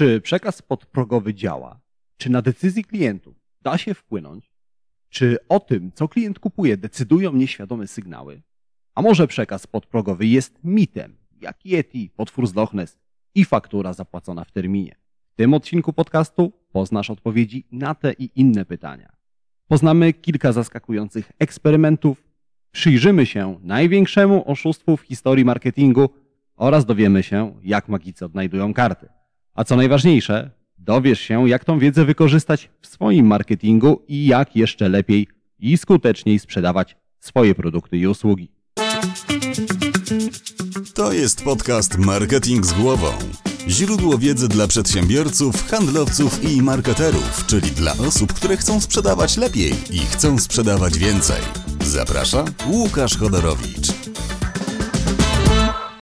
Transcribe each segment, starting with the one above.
Czy przekaz podprogowy działa? Czy na decyzji klientów da się wpłynąć? Czy o tym, co klient kupuje, decydują nieświadome sygnały? A może przekaz podprogowy jest mitem, jak Yeti, potwór z Loch Ness i faktura zapłacona w terminie? W tym odcinku podcastu poznasz odpowiedzi na te i inne pytania. Poznamy kilka zaskakujących eksperymentów, przyjrzymy się największemu oszustwu w historii marketingu oraz dowiemy się, jak magicy odnajdują karty. A co najważniejsze, dowiesz się, jak tą wiedzę wykorzystać w swoim marketingu i jak jeszcze lepiej i skuteczniej sprzedawać swoje produkty i usługi. To jest podcast Marketing z głową. Źródło wiedzy dla przedsiębiorców, handlowców i marketerów, czyli dla osób, które chcą sprzedawać lepiej i chcą sprzedawać więcej. Zaprasza Łukasz Chodorowicz.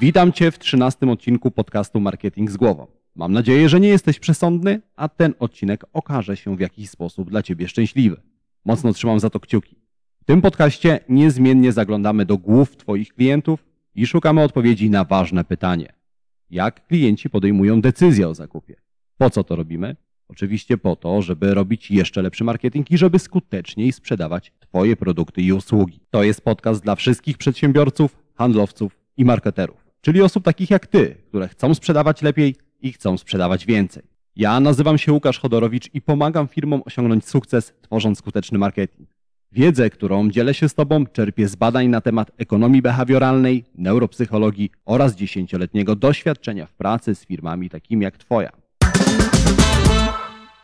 Witam Cię w 13 odcinku podcastu Marketing z głową. Mam nadzieję, że nie jesteś przesądny, a ten odcinek okaże się w jakiś sposób dla Ciebie szczęśliwy. Mocno trzymam za to kciuki. W tym podcaście niezmiennie zaglądamy do głów Twoich klientów i szukamy odpowiedzi na ważne pytanie. Jak klienci podejmują decyzję o zakupie? Po co to robimy? Oczywiście po to, żeby robić jeszcze lepszy marketing i żeby skuteczniej sprzedawać Twoje produkty i usługi. To jest podcast dla wszystkich przedsiębiorców, handlowców i marketerów, czyli osób takich jak Ty, które chcą sprzedawać lepiej i chcą sprzedawać więcej. Ja nazywam się Łukasz Chodorowicz i pomagam firmom osiągnąć sukces, tworząc skuteczny marketing. Wiedzę, którą dzielę się z Tobą, czerpię z badań na temat ekonomii behawioralnej, neuropsychologii oraz dziesięcioletniego doświadczenia w pracy z firmami takimi jak Twoja.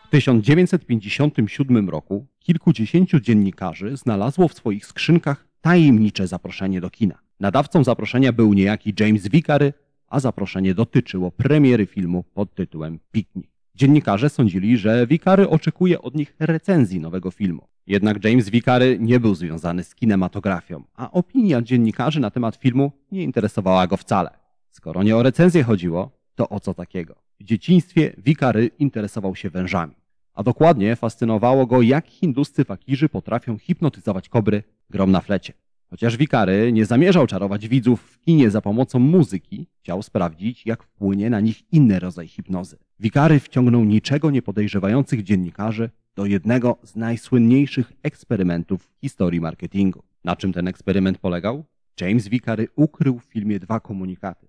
W 1957 roku kilkudziesięciu dziennikarzy znalazło w swoich skrzynkach tajemnicze zaproszenie do kina. Nadawcą zaproszenia był niejaki James Vicary, a zaproszenie dotyczyło premiery filmu pod tytułem Piknik. Dziennikarze sądzili, że Vicary oczekuje od nich recenzji nowego filmu. Jednak James Vicary nie był związany z kinematografią, a opinia dziennikarzy na temat filmu nie interesowała go wcale. Skoro nie o recenzję chodziło, to o co takiego? W dzieciństwie Vicary interesował się wężami, a dokładnie fascynowało go, jak hinduscy fakirzy potrafią hipnotyzować kobry grom na flecie. Chociaż Wikary nie zamierzał czarować widzów w kinie za pomocą muzyki, chciał sprawdzić, jak wpłynie na nich inny rodzaj hipnozy. Wikary wciągnął niczego nie podejrzewających dziennikarzy do jednego z najsłynniejszych eksperymentów w historii marketingu. Na czym ten eksperyment polegał? James Wikary ukrył w filmie dwa komunikaty.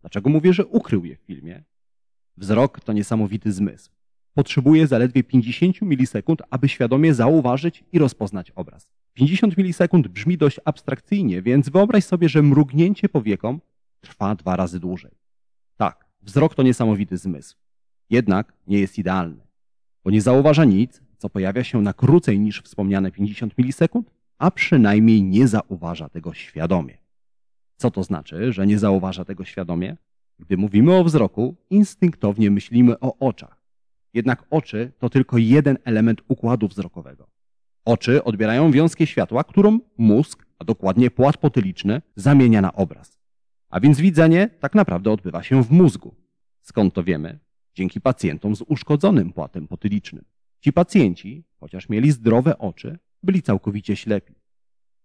Dlaczego mówię, że ukrył je w filmie? Wzrok to niesamowity zmysł. Potrzebuje zaledwie 50 milisekund, aby świadomie zauważyć i rozpoznać obraz. 50 milisekund brzmi dość abstrakcyjnie, więc wyobraź sobie, że mrugnięcie powieką trwa dwa razy dłużej. Tak, wzrok to niesamowity zmysł. Jednak nie jest idealny, bo nie zauważa nic, co pojawia się na krócej niż wspomniane 50 milisekund, a przynajmniej nie zauważa tego świadomie. Co to znaczy, że nie zauważa tego świadomie? Gdy mówimy o wzroku, instynktownie myślimy o oczach. Jednak oczy to tylko jeden element układu wzrokowego. Oczy odbierają wiązkę światła, którą mózg, a dokładnie płat potyliczny, zamienia na obraz. A więc widzenie tak naprawdę odbywa się w mózgu. Skąd to wiemy? Dzięki pacjentom z uszkodzonym płatem potylicznym. Ci pacjenci, chociaż mieli zdrowe oczy, byli całkowicie ślepi.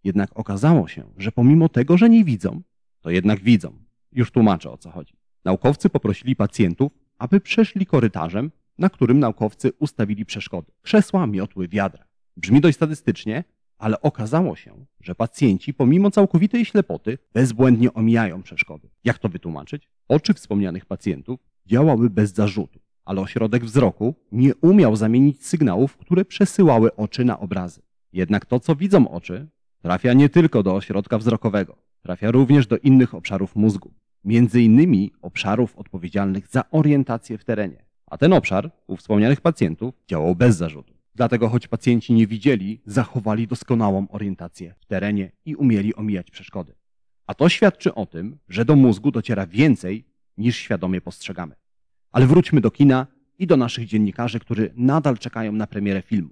Jednak okazało się, że pomimo tego, że nie widzą, to jednak widzą. Już tłumaczę o co chodzi. Naukowcy poprosili pacjentów, aby przeszli korytarzem, na którym naukowcy ustawili przeszkody. Krzesła, miotły, wiadra. Brzmi dość statystycznie, ale okazało się, że pacjenci pomimo całkowitej ślepoty bezbłędnie omijają przeszkody. Jak to wytłumaczyć? Oczy wspomnianych pacjentów działały bez zarzutu, ale ośrodek wzroku nie umiał zamienić sygnałów, które przesyłały oczy na obrazy. Jednak to, co widzą oczy, trafia nie tylko do ośrodka wzrokowego, trafia również do innych obszarów mózgu, między innymi obszarów odpowiedzialnych za orientację w terenie. A ten obszar u wspomnianych pacjentów działał bez zarzutu. Dlatego choć pacjenci nie widzieli, zachowali doskonałą orientację w terenie i umieli omijać przeszkody. A to świadczy o tym, że do mózgu dociera więcej niż świadomie postrzegamy. Ale wróćmy do kina i do naszych dziennikarzy, którzy nadal czekają na premierę filmu.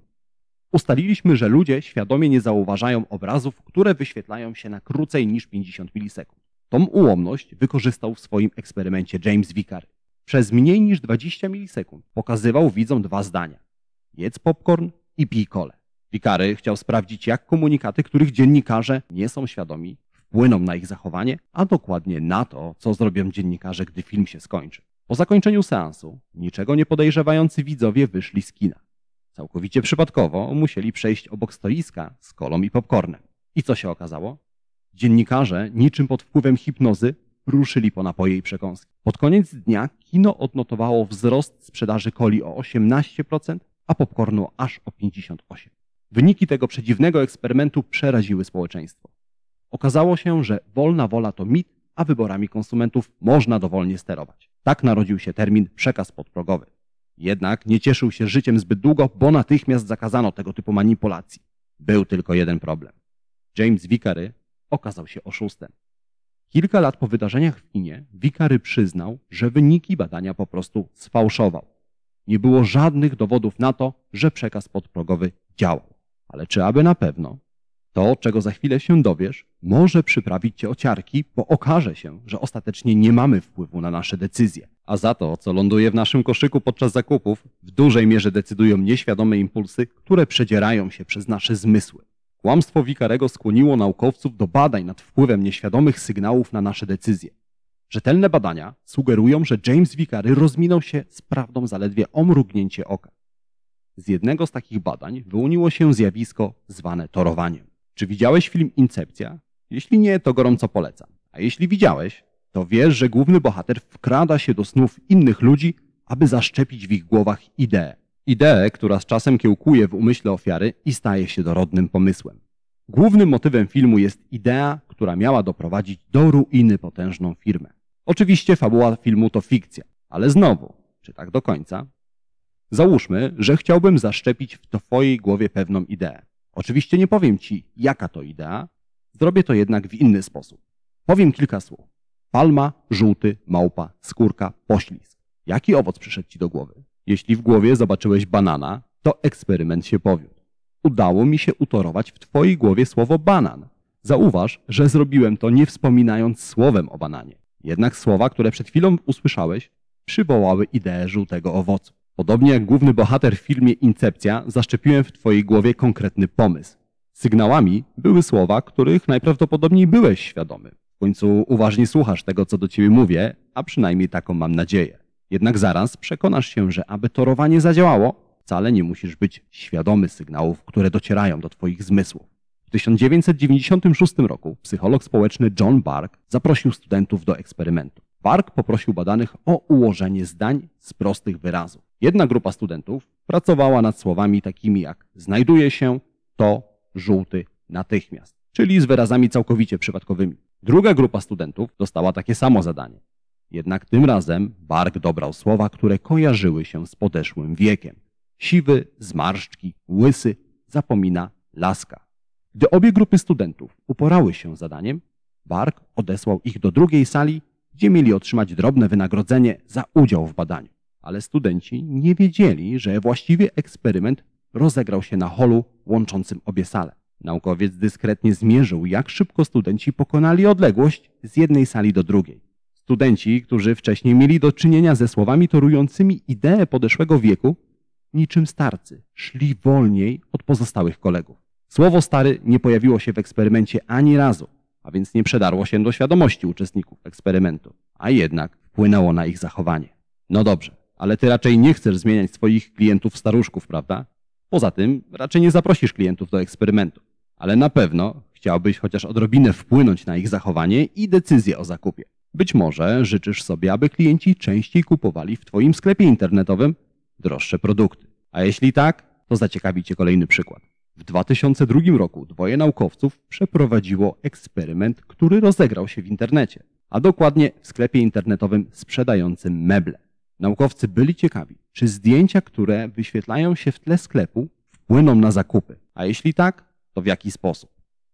Ustaliliśmy, że ludzie świadomie nie zauważają obrazów, które wyświetlają się na krócej niż 50 milisekund. Tą ułomność wykorzystał w swoim eksperymencie James Vicary. Przez mniej niż 20 milisekund pokazywał widzom dwa zdania. Jedz popcorn i pij kole. Vicary chciał sprawdzić, jak komunikaty, których dziennikarze nie są świadomi, wpłyną na ich zachowanie, a dokładnie na to, co zrobią dziennikarze, gdy film się skończy. Po zakończeniu seansu, niczego nie podejrzewający widzowie wyszli z kina. Całkowicie przypadkowo musieli przejść obok stoiska z kolą i popcornem. I co się okazało? Dziennikarze, niczym pod wpływem hipnozy, ruszyli po napoje i przekąski. Pod koniec dnia kino odnotowało wzrost sprzedaży coli o 18%, a popcornu aż o 58%. Wyniki tego przedziwnego eksperymentu przeraziły społeczeństwo. Okazało się, że wolna wola to mit, a wyborami konsumentów można dowolnie sterować. Tak narodził się termin przekaz podprogowy. Jednak nie cieszył się życiem zbyt długo, bo natychmiast zakazano tego typu manipulacji. Był tylko jeden problem. James Vicary okazał się oszustem. Kilka lat po wydarzeniach w kinie Vicary przyznał, że wyniki badania po prostu sfałszował. Nie było żadnych dowodów na to, że przekaz podprogowy działał. Ale czy aby na pewno? To, czego za chwilę się dowiesz, może przyprawić cię o ciarki, bo okaże się, że ostatecznie nie mamy wpływu na nasze decyzje. A za to, co ląduje w naszym koszyku podczas zakupów, w dużej mierze decydują nieświadome impulsy, które przedzierają się przez nasze zmysły. Kłamstwo Wikarego skłoniło naukowców do badań nad wpływem nieświadomych sygnałów na nasze decyzje. Rzetelne badania sugerują, że James Vicary rozminął się z prawdą zaledwie o mrugnięcie oka. Z jednego z takich badań wyłoniło się zjawisko zwane torowaniem. Czy widziałeś film Incepcja? Jeśli nie, to gorąco polecam. A jeśli widziałeś, to wiesz, że główny bohater wkrada się do snów innych ludzi, aby zaszczepić w ich głowach ideę. Ideę, która z czasem kiełkuje w umyśle ofiary i staje się dorodnym pomysłem. Głównym motywem filmu jest idea, która miała doprowadzić do ruiny potężną firmę. Oczywiście fabuła filmu to fikcja, ale znowu, czy tak do końca? Załóżmy, że chciałbym zaszczepić w twojej głowie pewną ideę. Oczywiście nie powiem ci, jaka to idea, zrobię to jednak w inny sposób. Powiem kilka słów. Palma, żółty, małpa, skórka, poślizg. Jaki owoc przyszedł ci do głowy? Jeśli w głowie zobaczyłeś banana, to eksperyment się powiódł. Udało mi się utorować w twojej głowie słowo banan. Zauważ, że zrobiłem to nie wspominając słowem o bananie. Jednak słowa, które przed chwilą usłyszałeś, przywołały ideę żółtego owocu. Podobnie jak główny bohater w filmie Incepcja, zaszczepiłem w twojej głowie konkretny pomysł. Sygnałami były słowa, których najprawdopodobniej byłeś świadomy. W końcu uważnie słuchasz tego, co do ciebie mówię, a przynajmniej taką mam nadzieję. Jednak zaraz przekonasz się, że aby torowanie zadziałało, wcale nie musisz być świadomy sygnałów, które docierają do twoich zmysłów. W 1996 roku psycholog społeczny John Bark zaprosił studentów do eksperymentu. Bark poprosił badanych o ułożenie zdań z prostych wyrazów. Jedna grupa studentów pracowała nad słowami takimi jak znajduje się, to, żółty, natychmiast, czyli z wyrazami całkowicie przypadkowymi. Druga grupa studentów dostała takie samo zadanie. Jednak tym razem Bark dobrał słowa, które kojarzyły się z podeszłym wiekiem. Siwy, zmarszczki, łysy, zapomina, laska. Gdy obie grupy studentów uporały się zadaniem, Bark odesłał ich do drugiej sali, gdzie mieli otrzymać drobne wynagrodzenie za udział w badaniu. Ale studenci nie wiedzieli, że właściwie eksperyment rozegrał się na holu łączącym obie sale. Naukowiec dyskretnie zmierzył, jak szybko studenci pokonali odległość z jednej sali do drugiej. Studenci, którzy wcześniej mieli do czynienia ze słowami torującymi ideę podeszłego wieku, niczym starcy, szli wolniej od pozostałych kolegów. Słowo stary nie pojawiło się w eksperymencie ani razu, a więc nie przedarło się do świadomości uczestników eksperymentu, a jednak wpłynęło na ich zachowanie. No dobrze, ale ty raczej nie chcesz zmieniać swoich klientów staruszków, prawda? Poza tym raczej nie zaprosisz klientów do eksperymentu, ale na pewno chciałbyś chociaż odrobinę wpłynąć na ich zachowanie i decyzję o zakupie. Być może życzysz sobie, aby klienci częściej kupowali w Twoim sklepie internetowym droższe produkty. A jeśli tak, to zaciekawi Cię kolejny przykład. W 2002 roku dwoje naukowców przeprowadziło eksperyment, który rozegrał się w internecie, a dokładnie w sklepie internetowym sprzedającym meble. Naukowcy byli ciekawi, czy zdjęcia, które wyświetlają się w tle sklepu, wpłyną na zakupy, a jeśli tak, to w jaki sposób.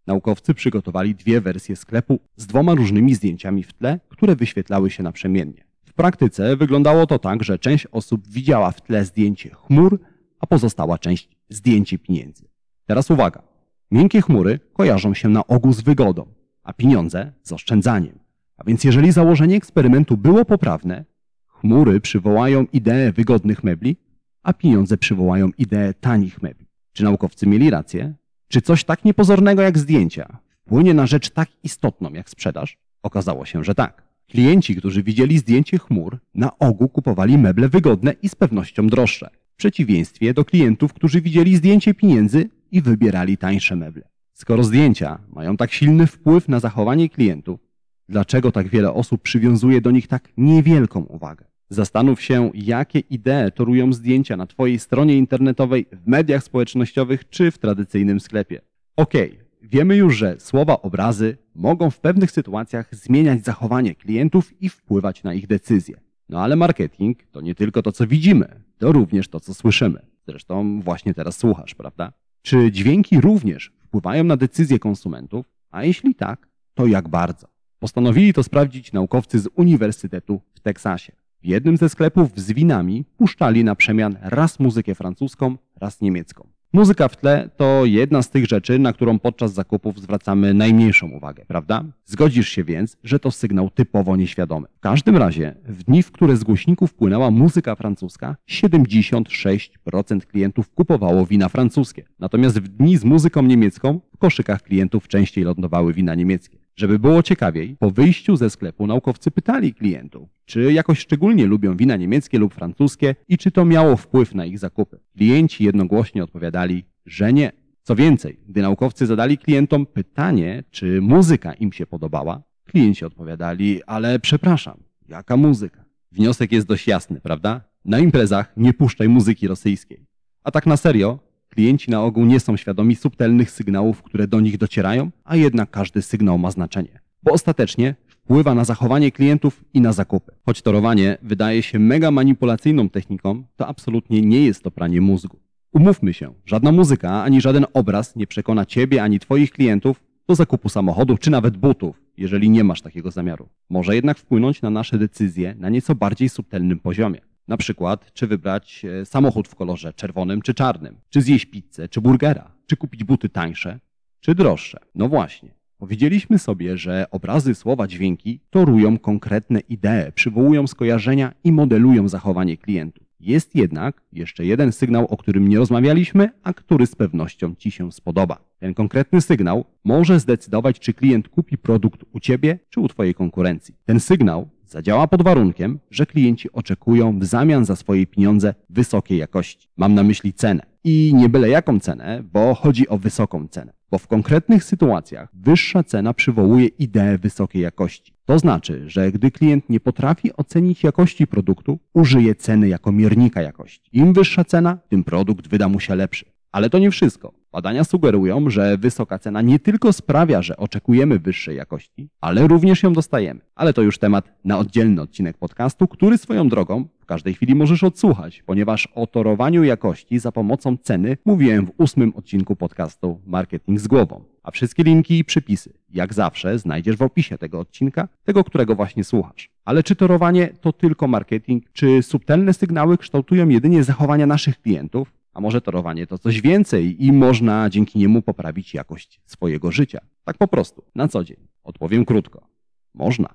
Naukowcy przygotowali dwie wersje sklepu z dwoma różnymi zdjęciami w tle, które wyświetlały się naprzemiennie. W praktyce wyglądało to tak, że część osób widziała w tle zdjęcie chmur, a pozostała część zdjęcie pieniędzy. Teraz uwaga. Miękkie chmury kojarzą się na ogół z wygodą, a pieniądze z oszczędzaniem. A więc jeżeli założenie eksperymentu było poprawne, chmury przywołają ideę wygodnych mebli, a pieniądze przywołają ideę tanich mebli. Czy naukowcy mieli rację? Czy coś tak niepozornego jak zdjęcia wpłynie na rzecz tak istotną jak sprzedaż? Okazało się, że tak. Klienci, którzy widzieli zdjęcie chmur, na ogół kupowali meble wygodne i z pewnością droższe. W przeciwieństwie do klientów, którzy widzieli zdjęcie pieniędzy i wybierali tańsze meble. Skoro zdjęcia mają tak silny wpływ na zachowanie klientów, dlaczego tak wiele osób przywiązuje do nich tak niewielką uwagę? Zastanów się, jakie idee torują zdjęcia na Twojej stronie internetowej, w mediach społecznościowych czy w tradycyjnym sklepie. Okej, wiemy już, że słowa, obrazy mogą w pewnych sytuacjach zmieniać zachowanie klientów i wpływać na ich decyzje. No ale marketing to nie tylko to, co widzimy, to również to, co słyszymy. Zresztą właśnie teraz słuchasz, prawda? Czy dźwięki również wpływają na decyzje konsumentów? A jeśli tak, to jak bardzo? Postanowili to sprawdzić naukowcy z Uniwersytetu w Teksasie. W jednym ze sklepów z winami puszczali na przemian raz muzykę francuską, raz niemiecką. Muzyka w tle to jedna z tych rzeczy, na którą podczas zakupów zwracamy najmniejszą uwagę, prawda? Zgodzisz się więc, że to sygnał typowo nieświadomy. W każdym razie, w dni, w które z głośników płynęła muzyka francuska, 76% klientów kupowało wina francuskie. Natomiast w dni z muzyką niemiecką w koszykach klientów częściej lądowały wina niemieckie. Żeby było ciekawiej, po wyjściu ze sklepu naukowcy pytali klientów, czy jakoś szczególnie lubią wina niemieckie lub francuskie i czy to miało wpływ na ich zakupy. Klienci jednogłośnie odpowiadali, że nie. Co więcej, gdy naukowcy zadali klientom pytanie, czy muzyka im się podobała, klienci odpowiadali, ale przepraszam, jaka muzyka? Wniosek jest dość jasny, prawda? Na imprezach nie puszczaj muzyki rosyjskiej. A tak na serio, Klienci na ogół nie są świadomi subtelnych sygnałów, które do nich docierają, a jednak każdy sygnał ma znaczenie, bo ostatecznie wpływa na zachowanie klientów i na zakupy. Choć torowanie wydaje się mega manipulacyjną techniką, to absolutnie nie jest to pranie mózgu. Umówmy się, żadna muzyka ani żaden obraz nie przekona ciebie ani twoich klientów do zakupu samochodów czy nawet butów, jeżeli nie masz takiego zamiaru. Może jednak wpłynąć na nasze decyzje na nieco bardziej subtelnym poziomie. Na przykład, czy wybrać e, samochód w kolorze czerwonym czy czarnym, czy zjeść pizzę, czy burgera, czy kupić buty tańsze, czy droższe. No właśnie. Powiedzieliśmy sobie, że obrazy, słowa, dźwięki torują konkretne idee, przywołują skojarzenia i modelują zachowanie klientów. Jest jednak jeszcze jeden sygnał, o którym nie rozmawialiśmy, a który z pewnością Ci się spodoba. Ten konkretny sygnał może zdecydować, czy klient kupi produkt u Ciebie, czy u Twojej konkurencji. Ten sygnał zadziała pod warunkiem, że klienci oczekują w zamian za swoje pieniądze wysokiej jakości. Mam na myśli cenę. I nie byle jaką cenę, bo chodzi o wysoką cenę. Bo w konkretnych sytuacjach wyższa cena przywołuje ideę wysokiej jakości. To znaczy, że gdy klient nie potrafi ocenić jakości produktu, użyje ceny jako miernika jakości. Im wyższa cena, tym produkt wyda mu się lepszy. Ale to nie wszystko. Badania sugerują, że wysoka cena nie tylko sprawia, że oczekujemy wyższej jakości, ale również ją dostajemy. Ale to już temat na oddzielny odcinek podcastu, który swoją drogą w każdej chwili możesz odsłuchać, ponieważ o torowaniu jakości za pomocą ceny mówiłem w ósmym odcinku podcastu Marketing z głową. A wszystkie linki i przypisy, jak zawsze, znajdziesz w opisie tego odcinka, tego, którego właśnie słuchasz. Ale czy torowanie to tylko marketing, czy subtelne sygnały kształtują jedynie zachowania naszych klientów? A może torowanie to coś więcej i można dzięki niemu poprawić jakość swojego życia? Tak po prostu, na co dzień. Odpowiem krótko. Można.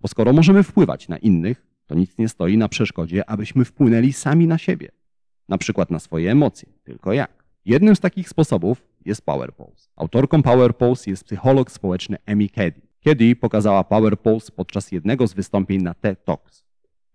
Bo skoro możemy wpływać na innych, to nic nie stoi na przeszkodzie, abyśmy wpłynęli sami na siebie. Na przykład na swoje emocje. Tylko jak? Jednym z takich sposobów jest Power Pose. Autorką Power Pose jest psycholog społeczny Amy Cady. Cady pokazała Power Pose podczas jednego z wystąpień na TED Talks.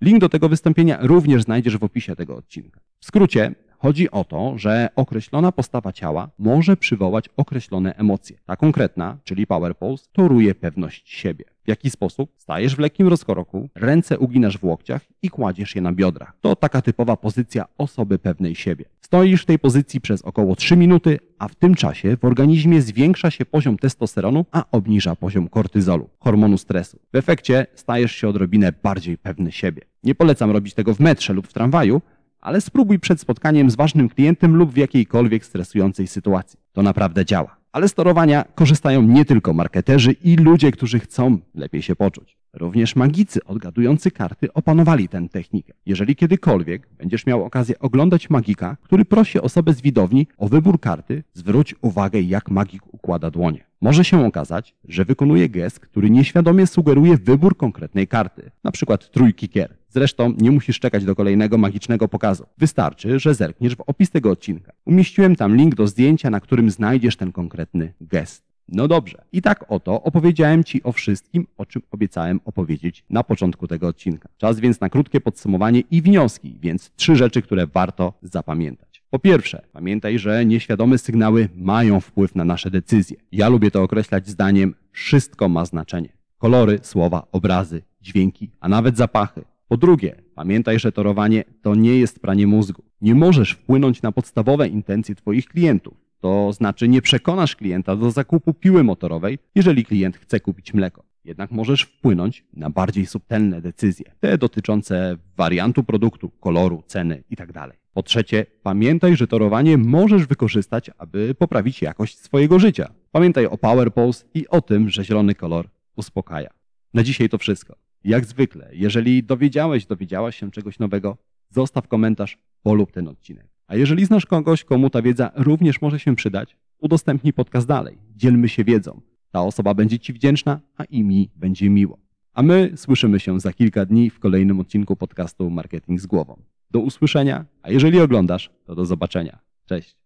Link do tego wystąpienia również znajdziesz w opisie tego odcinka. W skrócie, Chodzi o to, że określona postawa ciała może przywołać określone emocje. Ta konkretna, czyli power pose, toruje pewność siebie. W jaki sposób? Stajesz w lekkim rozkroku, ręce uginasz w łokciach i kładziesz je na biodrach. To taka typowa pozycja osoby pewnej siebie. Stoisz w tej pozycji przez około 3 minuty, a w tym czasie w organizmie zwiększa się poziom testosteronu, a obniża poziom kortyzolu, hormonu stresu. W efekcie stajesz się odrobinę bardziej pewny siebie. Nie polecam robić tego w metrze lub w tramwaju, ale spróbuj przed spotkaniem z ważnym klientem lub w jakiejkolwiek stresującej sytuacji. To naprawdę działa. Ale z torowania korzystają nie tylko marketerzy i ludzie, którzy chcą lepiej się poczuć. Również magicy odgadujący karty opanowali tę technikę. Jeżeli kiedykolwiek będziesz miał okazję oglądać magika, który prosi osobę z widowni o wybór karty, zwróć uwagę jak magik układa dłonie. Może się okazać, że wykonuje gest, który nieświadomie sugeruje wybór konkretnej karty, na przykład trójki kier. Zresztą nie musisz czekać do kolejnego magicznego pokazu. Wystarczy, że zerkniesz w opis tego odcinka. Umieściłem tam link do zdjęcia, na którym znajdziesz ten konkretny gest. No dobrze. I tak oto opowiedziałem Ci o wszystkim, o czym obiecałem opowiedzieć na początku tego odcinka. Czas więc na krótkie podsumowanie i wnioski, więc trzy rzeczy, które warto zapamiętać. Po pierwsze, pamiętaj, że nieświadome sygnały mają wpływ na nasze decyzje. Ja lubię to określać zdaniem wszystko ma znaczenie. Kolory, słowa, obrazy, dźwięki, a nawet zapachy. Po drugie, pamiętaj, że torowanie to nie jest pranie mózgu. Nie możesz wpłynąć na podstawowe intencje Twoich klientów. To znaczy nie przekonasz klienta do zakupu piły motorowej, jeżeli klient chce kupić mleko. Jednak możesz wpłynąć na bardziej subtelne decyzje, te dotyczące wariantu produktu, koloru, ceny itd. Po trzecie, pamiętaj, że torowanie możesz wykorzystać, aby poprawić jakość swojego życia. Pamiętaj o Power Pose i o tym, że zielony kolor uspokaja. Na dzisiaj to wszystko. Jak zwykle, jeżeli dowiedziałeś, dowiedziałaś się czegoś nowego, zostaw komentarz, polub ten odcinek. A jeżeli znasz kogoś, komu ta wiedza również może się przydać, udostępnij podcast dalej. Dzielmy się wiedzą. Ta osoba będzie Ci wdzięczna, a i mi będzie miło. A my słyszymy się za kilka dni w kolejnym odcinku podcastu Marketing z głową. Do usłyszenia, a jeżeli oglądasz, to do zobaczenia. Cześć.